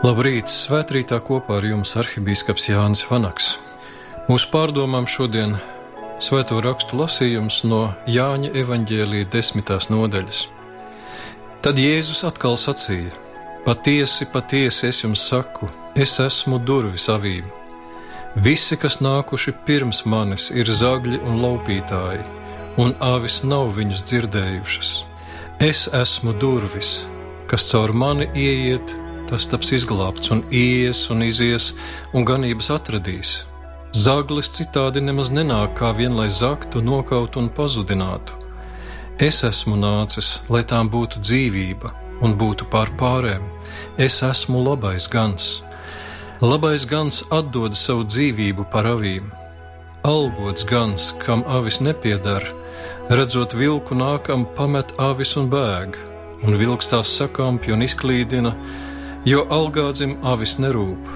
Labrīt! Svētrītā kopā ar jums arhibīskaps Jānis Vanaks. Mūsu pārdomām šodien svēto rakstu lasījums no Jāņa evaņģēlīja desmitās nodaļas. Tad Jēzus atkal sacīja: Patiesi, patiesi es jums saku, es esmu durvis avīm. Visi, kas nākuši pirms manis, ir zagļi un laupītāji, un avis nav viņus dzirdējušas. Es esmu durvis, kas caur mani ieiet tas taps izglābts un ies un izies un ganības atradīs. Zaglis citādi nemaz nenāk kā vien, lai zaktu, nokautu un pazudinātu. Es esmu nācis, lai tām būtu dzīvība un būtu pār pārēm. Es esmu labais gans. Labais gans atdod savu dzīvību par avīm. Algots gans, kam avis nepiedara, redzot vilku nākam, pamet avis un bēg, un vilks tās sakampja un izklīdina, jo algādzim avis nerūp.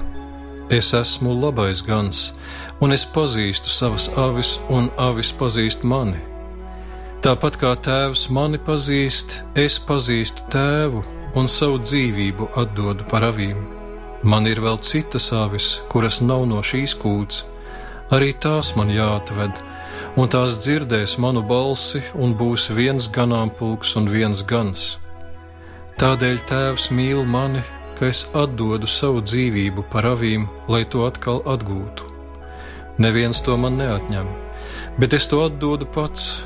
Es esmu labais gans, un es pazīstu savas avis, un avis pazīst mani. Tāpat kā tēvs mani pazīst, es pazīstu tēvu un savu dzīvību atdodu par avīm. Man ir vēl citas avis, kuras nav no šīs kūts, arī tās man jāatved, un tās dzirdēs manu balsi, un būs viens ganāmpulks un viens gans. Tādēļ tēvs mīl mani ka es atdodu savu dzīvību par avīm, lai to atkal atgūtu. Neviens to man neatņem, bet es to atdodu pats.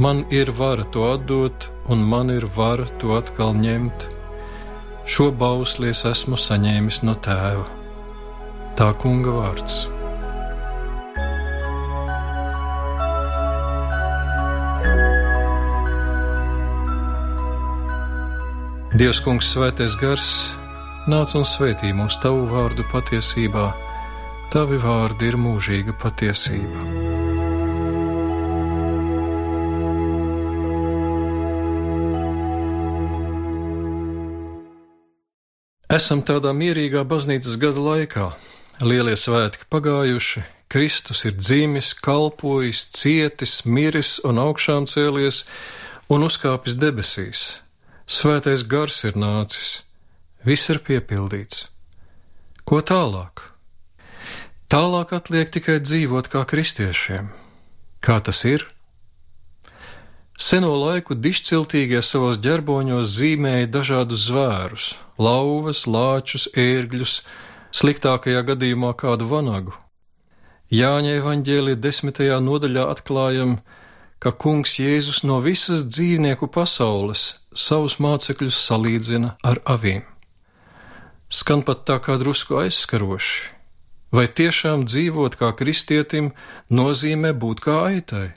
Man ir vara to atdot, un man ir vara to atkal ņemt. Šo bausli es esmu saņēmis no tēva. Tā kunga vārds. Dievs, Kungs, Svētais Gars, nāc un svētī mūs tavu vārdu patiesībā, tavi vārdi ir mūžīga patiesība. Esam tādā mierīgā baznīcas gada laikā. Lielie svētki pagājuši, Kristus ir dzimis, kalpojis, cietis, miris un augšām cēlies un uzkāpis debesīs. Svētais gars ir nācis Viss ir piepildīts. Ko tālāk? Tālāk atliek tikai dzīvot kā kristiešiem. Kā tas ir? Seno laiku dišciltīgie savos ģerboņos zīmēja dažādus zvērus - lauvas, lāčus, ērgļus, sliktākajā gadījumā kādu vanagu. Jāņa evaņģēlī desmitajā nodaļā atklājam, ka kungs Jēzus no visas dzīvnieku pasaules savus mācekļus salīdzina ar avīm skan pat tā kā drusku aizskaroši. Vai tiešām dzīvot kā kristietim nozīmē būt kā aitai?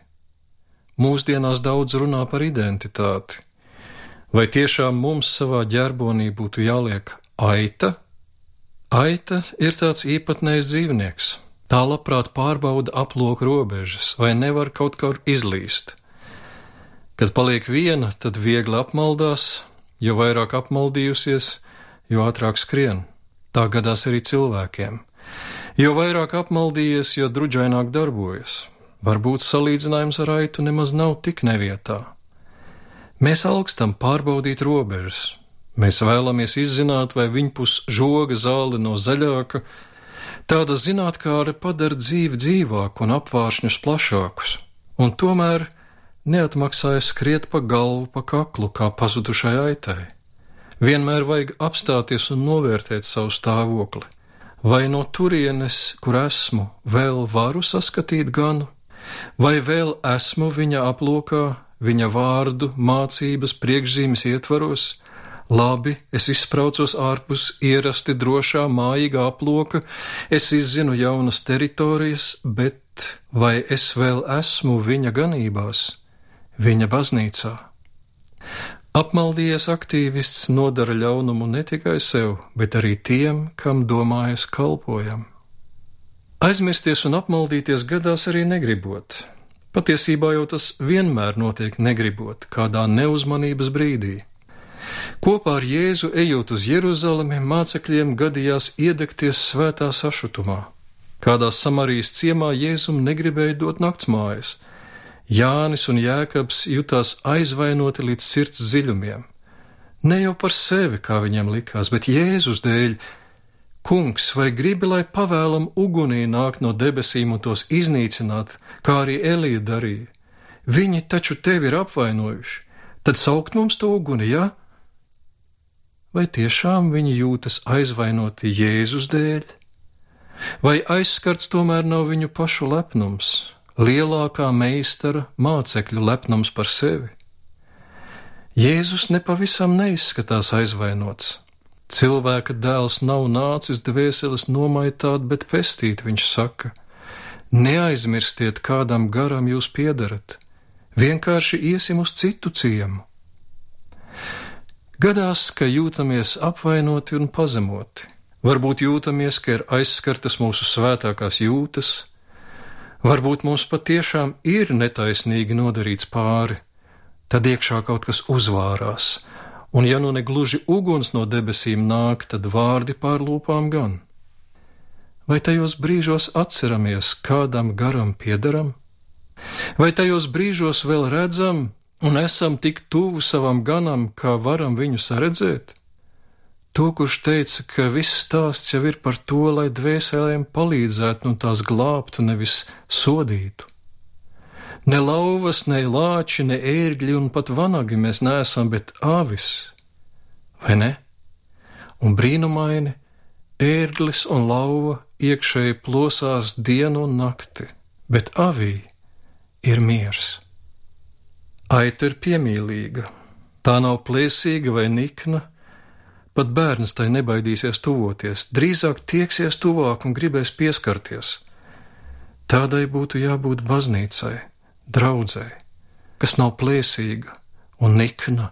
Mūsdienās daudz runā par identitāti. Vai tiešām mums savā ģerbonī būtu jāliek aita? Aita ir tāds īpatnējs dzīvnieks. Tā labprāt pārbauda aploku robežas, vai nevar kaut kur izlīst. Kad paliek viena, tad viegli apmaldās, jo vairāk apmaldījusies, jo ātrāk skrien. Tā gadās arī cilvēkiem. Jo vairāk apmaldījies, jo druģaināk darbojas. Varbūt salīdzinājums ar aitu nemaz nav tik nevietā. Mēs augstam pārbaudīt robežas. Mēs vēlamies izzināt, vai viņpus žoga zāle no zaļāka. Tāda zinātnākāre padara dzīvi dzīvāku un apvāršņus plašākus, un tomēr neatmaksājas skriet pa galvu, pa kaklu kā pazudušai aitai. Vienmēr vajag apstāties un novērtēt savu stāvokli. Vai no turienes, kur esmu, vēl varu saskatīt ganu, vai vēl esmu viņa aplokā, viņa vārdu, mācības, priekšzīmes ietvaros? Labi, es izspraucos ārpus ierasti drošā, mājīgā aploka, es izzinu jaunas teritorijas, bet vai es vēl esmu viņa ganībās, viņa baznīcā? Apmaldījies aktīvists nodara ļaunumu ne tikai sev, bet arī tiem, kam domājas kalpojam. Aizmirsties un apmaldīties gadās arī negribot. Patiesībā jau tas vienmēr notiek negribot, kādā neuzmanības brīdī. Kopā ar Jēzu ejot uz Jeruzalemi, mācekļiem gadījās iedegties svētā sašutumā. Kādā Samarijas ciemā Jēzum negribēja dot naktsmājas, Jānis un Jēkabs jutās aizvainoti līdz sirds dziļumiem. Ne jau par sevi, kā viņiem likās, bet Jēzus dēļ, Kungs, vai gribi, lai pavēlam ugunī nāk no debesīm un tos iznīcināt, kā arī Elija darīja? Viņi taču tevi ir apvainojuši, tad saukt mums to uguni, jā? Ja? Vai tiešām viņi jūtas aizvainoti Jēzus dēļ? Vai aizskarts tomēr nav viņu pašu lepnums, lielākā meistara mācekļu lepnums par sevi? Jēzus nepavisam neizskatās aizvainots. Cilvēka dēls nav nācis dvēseles nomaitāt, bet pestīt, viņš saka. Neaizmirstiet, kādam garam jūs piedarat, vienkārši iesim uz citu ciemu. Gadās, ka jūtamies apvainoti un pazemoti. Varbūt jūtamies, ka ir aizskartas mūsu svētākās jūtas, varbūt mums patiešām ir netaisnīgi nodarīts pāri, tad iekšā kaut kas uzvārās, un ja nu ne gluži uguns no debesīm nāk, tad vārdi pār lūpām gan. Vai tajos brīžos atceramies, kādam garam piedaram? Vai tajos brīžos vēl redzam, un esam tik tuvu savam ganam, kā varam viņu saredzēt? To, kurš teica, ka viss stāsts jau ir par to, lai dvēselēm palīdzētu un tās glābtu, nevis sodītu. Ne lauvas, ne lāči, ne ērgļi un pat vanagi mēs neesam, bet avis, vai ne? Un brīnumaini, ērglis un lauva iekšēji plosās dienu un nakti, bet avī ir miers. Aita ir piemīlīga, tā nav plēsīga vai nikna, pat bērns tai nebaidīsies tuvoties, drīzāk tieksies tuvāk un gribēs pieskarties. Tādai būtu jābūt baznīcai, draudzē, kas nav plēsīga un nikna,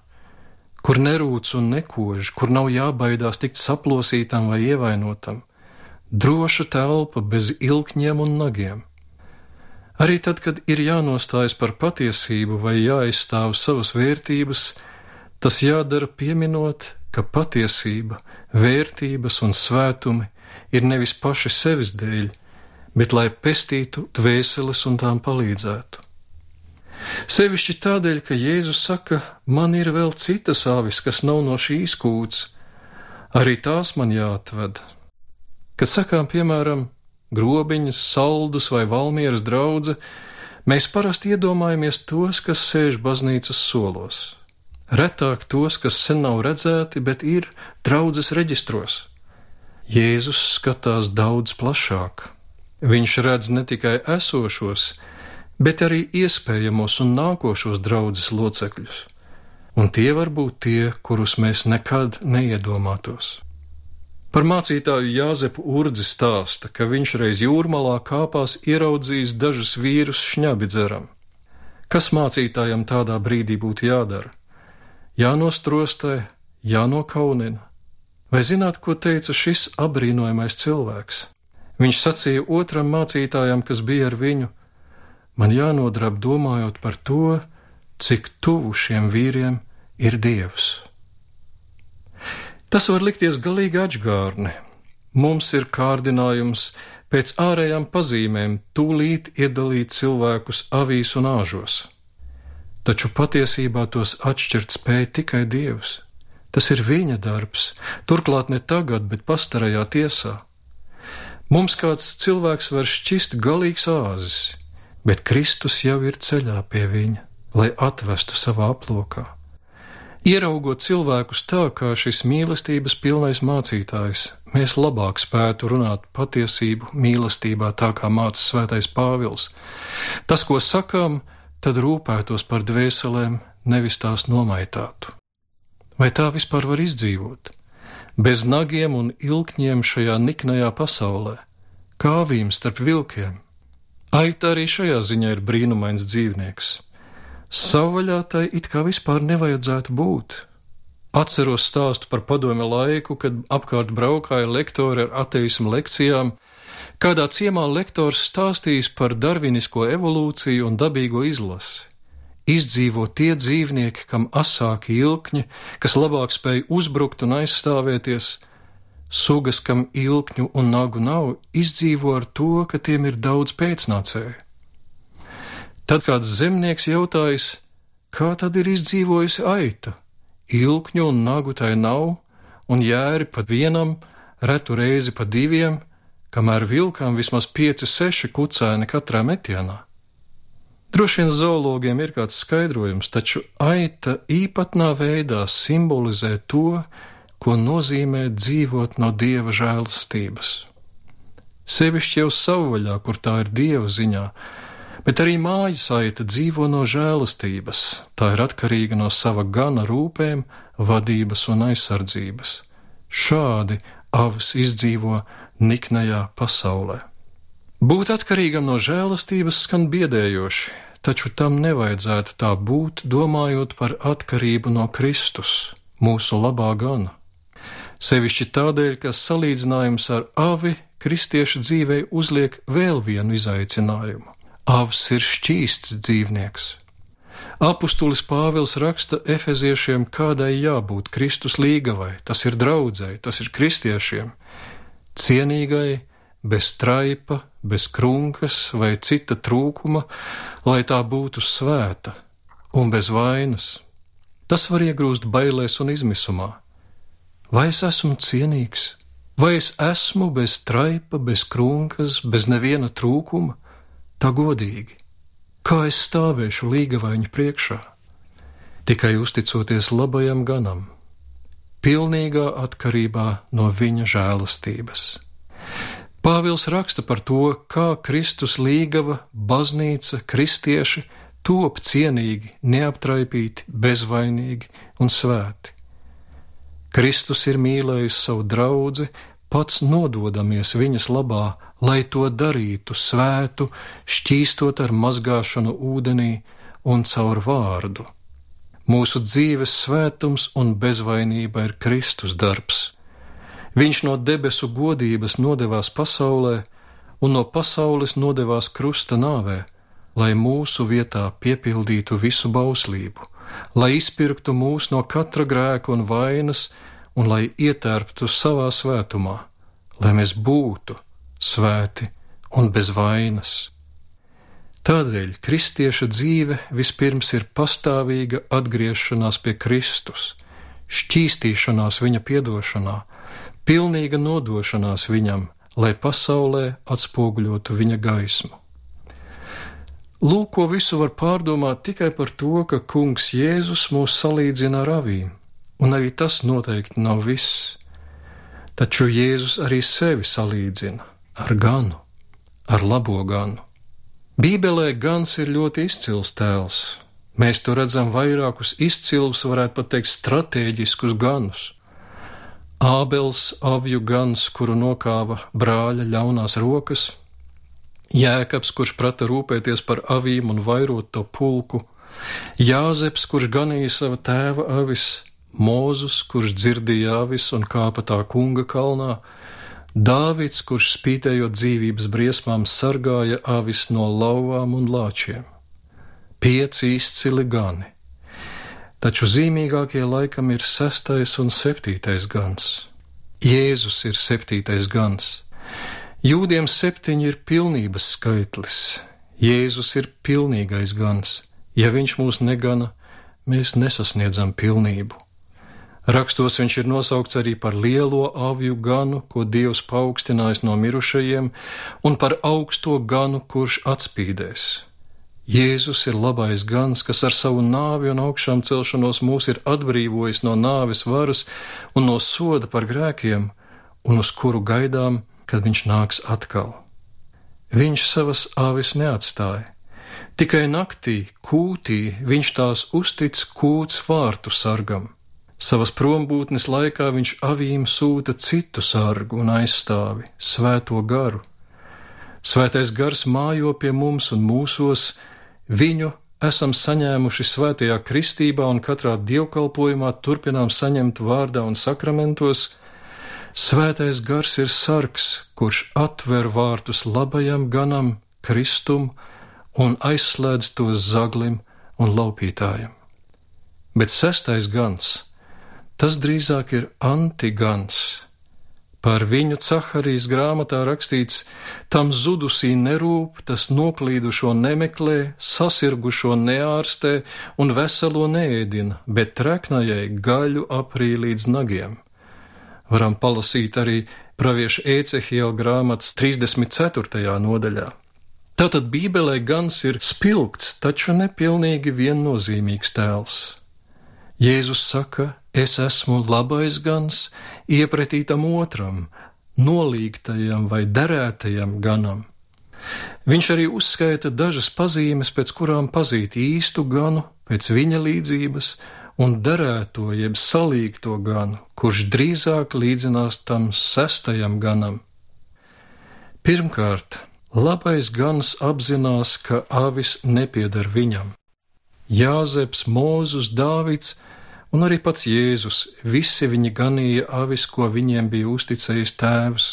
kur nerūc un nekož, kur nav jābaidās tikt saplosītam vai ievainotam, droša telpa bez ilkņiem un nagiem. Arī tad, kad ir jānostājas par patiesību vai jāizstāv savas vērtības, tas jādara pieminot, ka patiesība, vērtības un svētumi ir nevis paši sevis dēļ, bet lai pestītu dvēseles un tām palīdzētu. Sevišķi tādēļ, ka Jēzus saka, man ir vēl citas avis, kas nav no šīs kūts, arī tās man jāatved. Kad sakām, piemēram, grobiņas, saldus vai valmieras drauga, mēs parasti iedomājamies tos, kas sēž baznīcas solos. Retāk tos, kas sen nav redzēti, bet ir draudzes reģistros. Jēzus skatās daudz plašāk. Viņš redz ne tikai esošos, bet arī iespējamos un nākošos draudzes locekļus, un tie var būt tie, kurus mēs nekad neiedomātos. Par mācītāju Jāzepu Urdzi stāsta, ka viņš reiz jūrmalā kāpās ieraudzījis dažus vīrus šņabi dzeram. Kas mācītājam tādā brīdī būtu jādara? Jānostrostē, jānokaunina. Vai zināt, ko teica šis apbrīnojamais cilvēks? Viņš sacīja otram mācītājam, kas bija ar viņu: Man jānodrab domājot par to, cik tuvu šiem vīriem ir Dievs. Tas var likties galīgi atžgārni. Mums ir kārdinājums pēc ārējām pazīmēm tūlīt iedalīt cilvēkus avīs un āžos. Taču patiesībā tos atšķirt spēj tikai Dievs. Tas ir viņa darbs, turklāt ne tagad, bet pastarajā tiesā. Mums kāds cilvēks var šķist galīgs āzis, bet Kristus jau ir ceļā pie viņa, lai atvestu savā aplokā. Ieraugot cilvēkus tā kā šis mīlestības pilnais mācītājs, mēs labāk spētu runāt patiesību mīlestībā, tā kā māca svētais Pāvils. Tas, ko sakām, tad rūpētos par dvēselēm, nevis tās nomaitātu. Vai tā vispār var izdzīvot? Bez nagiem un ilkņiem šajā niknajā pasaulē, kāvīm starp vilkiem. Aita arī šajā ziņā ir brīnumains dzīvnieks. Savvaļā tai it kā vispār nevajadzētu būt. Atceros stāstu par padomi laiku, kad apkārt braukāja lektori ar ateismu lekcijām. Kādā ciemā lektors stāstījis par darvinisko evolūciju un dabīgo izlasi. Izdzīvo tie dzīvnieki, kam asāki ilkņi, kas labāk spēj uzbrukt un aizstāvēties, sugas, kam ilkņu un nagu nav, izdzīvo ar to, ka tiem ir daudz pēcnācēju. Tad kāds zemnieks jautājis, kā tad ir izdzīvojusi aita? Ilkņu un nagu tai nav, un jēri pat vienam, retu reizi pa diviem, kamēr vilkām vismaz pieci, seši kucēni katrā metienā. Droši vien zoologiem ir kāds skaidrojums, taču aita īpatnā veidā simbolizē to, ko nozīmē dzīvot no dieva žēlastības. Sevišķi jau savvaļā, kur tā ir dieva ziņā, bet arī mājas aita dzīvo no žēlastības, tā ir atkarīga no sava gana rūpēm, vadības un aizsardzības. Šādi avs izdzīvo niknajā pasaulē. Būt atkarīgam no žēlastības skan biedējoši, taču tam nevajadzētu tā būt, domājot par atkarību no Kristus, mūsu labā gana. Sevišķi tādēļ, ka salīdzinājums ar avi kristiešu dzīvē uzliek vēl vienu izaicinājumu. Avs ir šķīsts dzīvnieks. Apostulis Pāvils raksta efeziešiem, kādai jābūt Kristus līgavai, tas ir draudzēji, tas ir kristiešiem, cienīgai, bez traipa, bez krunkas vai cita trūkuma, lai tā būtu svēta un bez vainas. Tas var iegrūst bailēs un izmisumā. Vai es esmu cienīgs, vai es esmu bez traipa, bez krunkas, bez neviena trūkuma? Tā godīgi, kā es stāvēšu līgavaiņu priekšā, tikai uzticoties labajam ganam, pilnīgā atkarībā no viņa žēlastības. Pāvils raksta par to, kā Kristus līgava, baznīca, kristieši top cienīgi, neaptraipīti, bezvainīgi un svēti. Kristus ir mīlējis savu draugu, pats nododamies viņas labā, lai to darītu svētu, šķīstot ar mazgāšanu ūdenī un caur vārdu. Mūsu dzīves svētums un bezvainība ir Kristus darbs Viņš no debesu godības nodevās pasaulē, un no pasaules nodevās krusta nāvē, lai mūsu vietā piepildītu visu bauslību, lai izpirktu mūs no katra grēka un vainas, un lai ietērptu savā svētumā, lai mēs būtu svēti un bez vainas. Tādēļ kristieša dzīve vispirms ir pastāvīga atgriešanās pie Kristus, šķīstīšanās viņa piedošanā, pilnīga nodošanās viņam, lai pasaulē atspoguļotu viņa gaismu. Lūk, ko visu var pārdomāt tikai par to, ka Kungs Jēzus mūs salīdzina ar avīm, un arī tas noteikti nav viss. Taču Jēzus arī sevi salīdzina ar ganu, ar labo ganu. Bībelē gans ir ļoti izcils tēls. Mēs tur redzam vairākus izcilus, varētu pat teikt, stratēģiskus ganus. Ābels avju gans, kuru nokāva brāļa ļaunās rokas, Jēkabs, kurš prata rūpēties par avīm un vairot to pulku, Jāzeps, kurš ganīja sava tēva avis, Mūzus, kurš dzirdīja avis un kāpa tā kunga kalnā, Dāvids, kurš spītējot dzīvības briesmām sargāja avis no lauvām un lāčiem. Pieci izcili gani taču zīmīgākie laikam ir sestais un septītais gans. Jēzus ir septītais gans. Jūdiem septiņi ir pilnības skaitlis, Jēzus ir pilnīgais gans. Ja viņš mūs negana, mēs nesasniedzam pilnību. Rakstos viņš ir nosaukts arī par lielo avju ganu, ko Dievs paaugstinājis no mirušajiem, un par augsto ganu, kurš atspīdēs. Jēzus ir labais gans, kas ar savu nāvi un augšām celšanos mūs ir atbrīvojis no nāves varas un no soda par grēkiem, un uz kuru gaidām, kad viņš nāks atkal. Viņš savas āvis neatstāja. Tikai naktī, kūtī, viņš tās uztic kūts vārtu sargam. Savas prombūtnes laikā viņš avīm sūta citu sargu un aizstāvi, svēto garu. Svētais gars mājo pie mums un mūsos, Viņu esam saņēmuši svētajā kristībā un katrā dievkalpojumā turpinām saņemt vārdā un sakramentos. Svētais gars ir sargs, kurš atver vārtus labajam ganam, kristum un aizslēdz tos zaglim un laupītājam. Bet sestais gans, tas drīzāk ir antigans, Par viņu Caharijas grāmatā rakstīts: tam zudusī nerūp, tas noklīdušo nemeklē, sasirgušo neārstē un veselo neēdina, bet treknajai gaļu aprī līdz nagiem. Varam palasīt arī pravieša Ecehiela grāmatas 34. nodaļā. Tātad Bībelē gans ir spilgts, taču nepilnīgi viennozīmīgs tēls. Jēzus saka, es esmu labais gans, iepretītam otram, nolīgtajam vai derētajam ganam. Viņš arī uzskaita dažas pazīmes, pēc kurām pazīt īstu ganu, pēc viņa līdzības, un derēto jeb salīgto ganu, kurš drīzāk līdzinās tam sestajam ganam. Pirmkārt, labais gans apzinās, ka avis nepieder viņam. Jāzeps, Mūzus, Dāvids un arī pats Jēzus, visi viņi ganīja avis, ko viņiem bija uzticējis tēvs.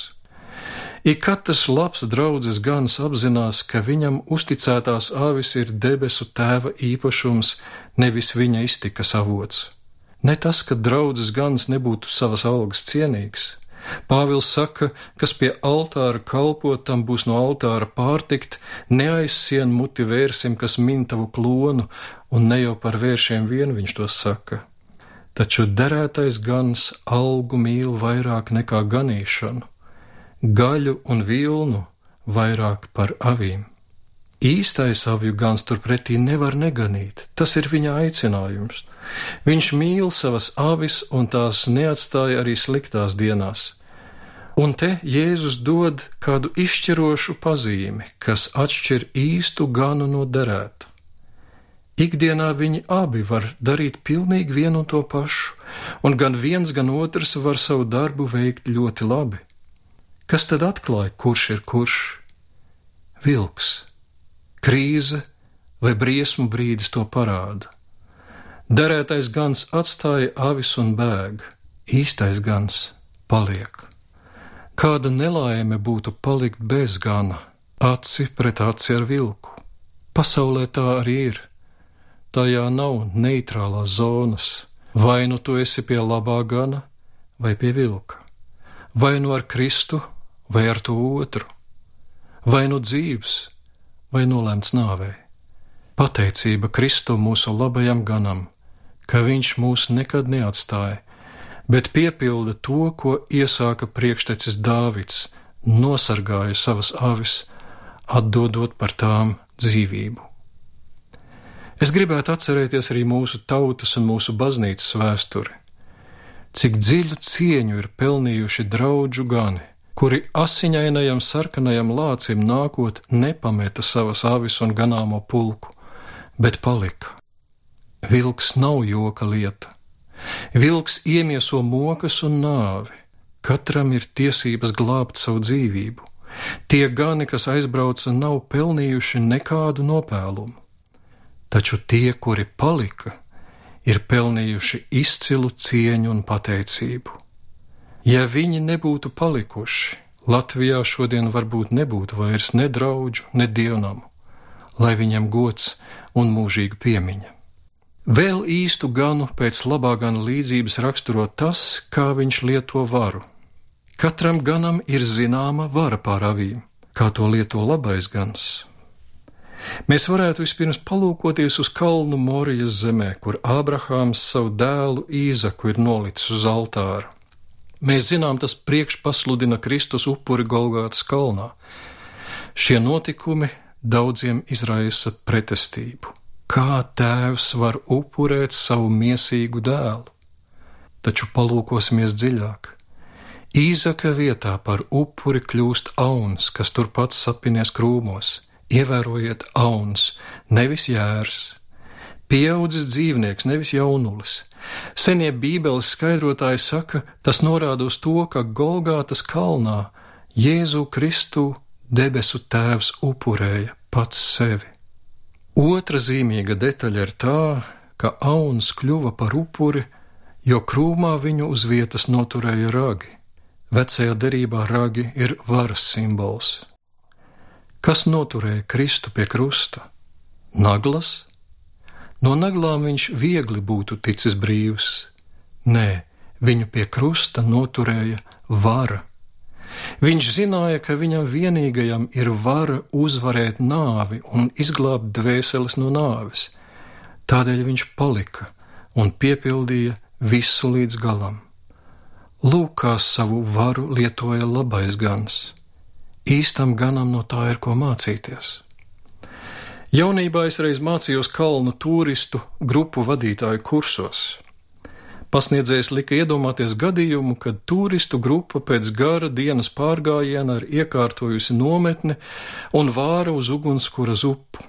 Ik katrs labs draudzes gans apzinās, ka viņam uzticētās avis ir debesu tēva īpašums, nevis viņa iztikas avots. Ne tas, ka draudzes gans nebūtu savas algas cienīgs. Pāvils saka, kas pie altāra kalpo, tam būs no altāra pārtikt, neaizsien muti vērsim, kas min tavu klonu, un ne jau par vēršiem vien viņš to saka. Taču derētais gans algu mīl vairāk nekā ganīšanu gaļu un vilnu vairāk par avīm. Īstais avju gans turpretī nevar neganīt, tas ir viņa aicinājums. Viņš mīl savas avis un tās neatstāja arī sliktās dienās. Un te Jēzus dod kādu izšķirošu pazīmi, kas atšķir īstu ganu no derētu. Ikdienā viņi abi var darīt pilnīgi vienu un to pašu, un gan viens, gan otrs var savu darbu veikt ļoti labi. Kas tad atklāja, kurš ir kurš? Vilks, krīze vai briesmu brīdis to parāda. Derētais gans atstāja avis un bēg, īstais gans paliek. Kāda nelaime būtu palikt bez gana, aci pret aci ar vilku. Pasaulē tā arī ir. Tajā nav neitrālās zonas, vai nu tu esi pie labā gana, vai pie vilka, vai nu ar Kristu, vai ar to otru, vai nu dzīves, vai nolemts nāvē. Pateicība Kristum mūsu labajam ganam, ka viņš mūs nekad neatstāja, bet piepilda to, ko iesāka priekštecis Dāvids, nosargāja savas avis, atdodot par tām dzīvību. Es gribētu atcerēties arī mūsu tautas un mūsu baznīcas vēsturi, cik dziļu cieņu ir pelnījuši draugu gani kuri asiņainajam sarkanajam lācim nākot nepameta savas avis un ganāmo pulku, bet palika. Vilks nav joka lieta. Vilks iemieso mokas un nāvi. Katram ir tiesības glābt savu dzīvību. Tie gani, kas aizbrauca, nav pelnījuši nekādu nopēlumu. Taču tie, kuri palika, ir pelnījuši izcilu cieņu un pateicību. Ja viņi nebūtu palikuši, Latvijā šodien varbūt nebūtu vairs ne draugu, ne dievnamu, lai viņam gods un mūžīga piemiņa. Vēl īstu ganu pēc labā gana līdzības raksturo tas, kā viņš lieto varu. Katram ganam ir zināma vara pār avīm, kā to lieto labais gans. Mēs varētu vispirms palūkoties uz kalnu Morijas zemē, kur Ābrahāms savu dēlu Īzaku ir nolicis uz altāra. Mēs zinām, tas priekšpasludina Kristus upuri Golgātas kalnā. Šie notikumi daudziem izraisa pretestību. Kā tēvs var upurēt savu miesīgu dēlu? Taču palūkosimies dziļāk. Īzaka vietā par upuri kļūst auns, kas turpat sapinies krūmos. Ievērojiet, auns, nevis jērs, pieaudzis dzīvnieks, nevis jaunulis. Senie Bībeles skaidrotāji saka, tas norāda uz to, ka Golgātas kalnā Jēzu Kristu debesu Tēvs upurēja pats sevi. Otra zīmīga detaļa ir tā, ka auns kļuva par upuri, jo krūmā viņu uz vietas noturēja ragi. Vecajā derībā ragi ir varas simbols. Kas noturēja Kristu pie krusta? Naglas, No naglām viņš viegli būtu ticis brīvs. Nē, viņu pie krusta noturēja vara. Viņš zināja, ka viņam vienīgajam ir vara uzvarēt nāvi un izglābt dvēseles no nāves. Tādēļ viņš palika un piepildīja visu līdz galam. Lūk, kā savu varu lietoja labais gans. Īstam ganam no tā ir ko mācīties. Jaunībā es reiz mācījos kalnu turistu grupu vadītāju kursos. Pasniedzējs lika iedomāties gadījumu, kad turistu grupa pēc gara dienas pārgājiena ir iekārtojusi nometni un vāra uz ugunskura zupu.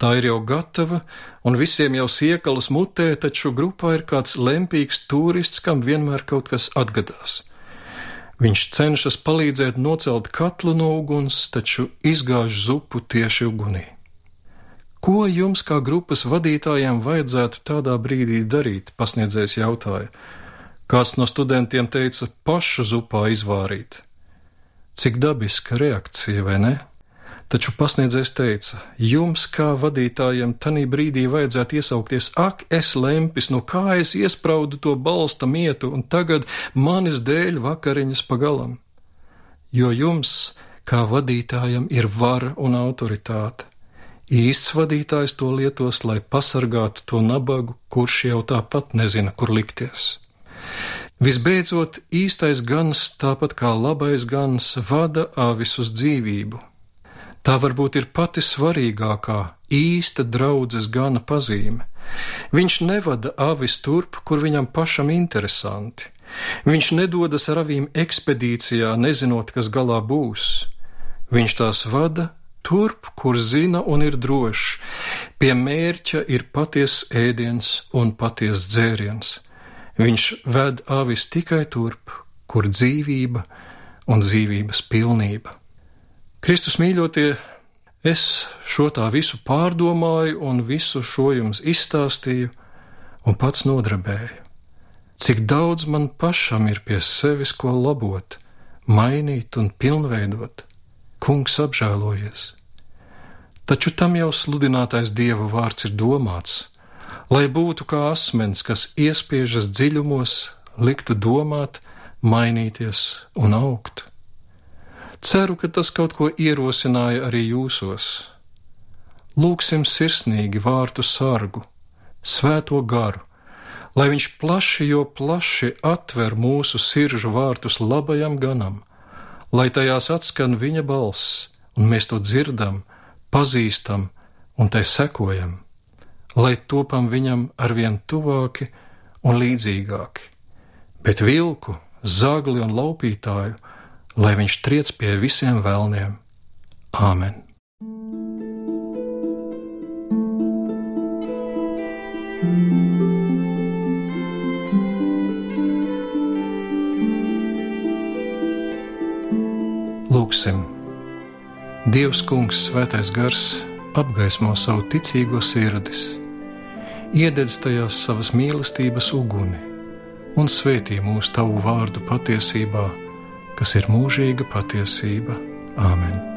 Tā ir jau gatava, un visiem jau siekalas mutē, taču grupā ir kāds lempīgs turists, kam vienmēr kaut kas atgadās. Viņš cenšas palīdzēt nocelt katlu no uguns, taču izgāž zupu tieši ugunī. Ko jums, kā grupas vadītājiem, vajadzētu tādā brīdī darīt? Pasniedzējs jautāja. Kāds no studentiem teica, pašu zupā izvārīt. Cik dabiska reakcija, vai ne? Taču pasniedzējs teica, jums, kā vadītājiem, tanī brīdī vajadzētu iesaukties, ak, es lempis, no kā es iespraudu to balsta mietu, un tagad manis dēļ vakariņas pagalam. Jo jums, kā vadītājam, ir vara un autoritāte. Īsts vadītājs to lietos, lai pasargātu to nabagu, kurš jau tāpat nezina, kur likties. Visbeidzot, īstais gans, tāpat kā labais gans, vada avis uz dzīvību Tā varbūt ir pati svarīgākā, īsta draudzes gana pazīme. Viņš nevada avis turp, kur viņam pašam interesanti. Viņš nedodas ar avīm ekspedīcijā, nezinot, kas galā būs. Viņš tās vada turp, kur zina un ir drošs. Pie mērķa ir patiesa ēdiens un patiesa dzēriens. Viņš ved avis tikai turp, kur dzīvība un dzīvības pilnība. Kristus mīļotie, es šo tā visu pārdomāju un visu šo jums izstāstīju un pats nodarbēju. Cik daudz man pašam ir pie sevis ko labot, mainīt un pilnveidot, kungs apžēlojies. Taču tam jau sludinātais dieva vārds ir domāts, lai būtu kā asmens, kas iespiežas dziļumos, liktu domāt, mainīties un augt. Ceru, ka tas kaut ko ierosināja arī jūsos. Lūksim sirsnīgi vārtu sargu, svēto garu, lai viņš plaši, jo plaši atver mūsu siržu vārtus labajam ganam, lai tajās atskan viņa balss, un mēs to dzirdam, pazīstam un tai sekojam, lai topam viņam arvien tuvāki un līdzīgāki, bet vilku, zagli un laupītāju lai viņš triec pie visiem vēlniem. Āmen! Lūksim! Dievs, Kungs, Svētais Gars apgaismo savu ticīgo sirdis, iededz tajās savas mīlestības uguni un svētī mūsu tavu vārdu patiesībā kas ir mūžīga patiesība. Āmen!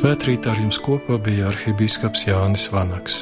Svētrīt ar jums kopā bija arhibīskaps Jānis Vanaks.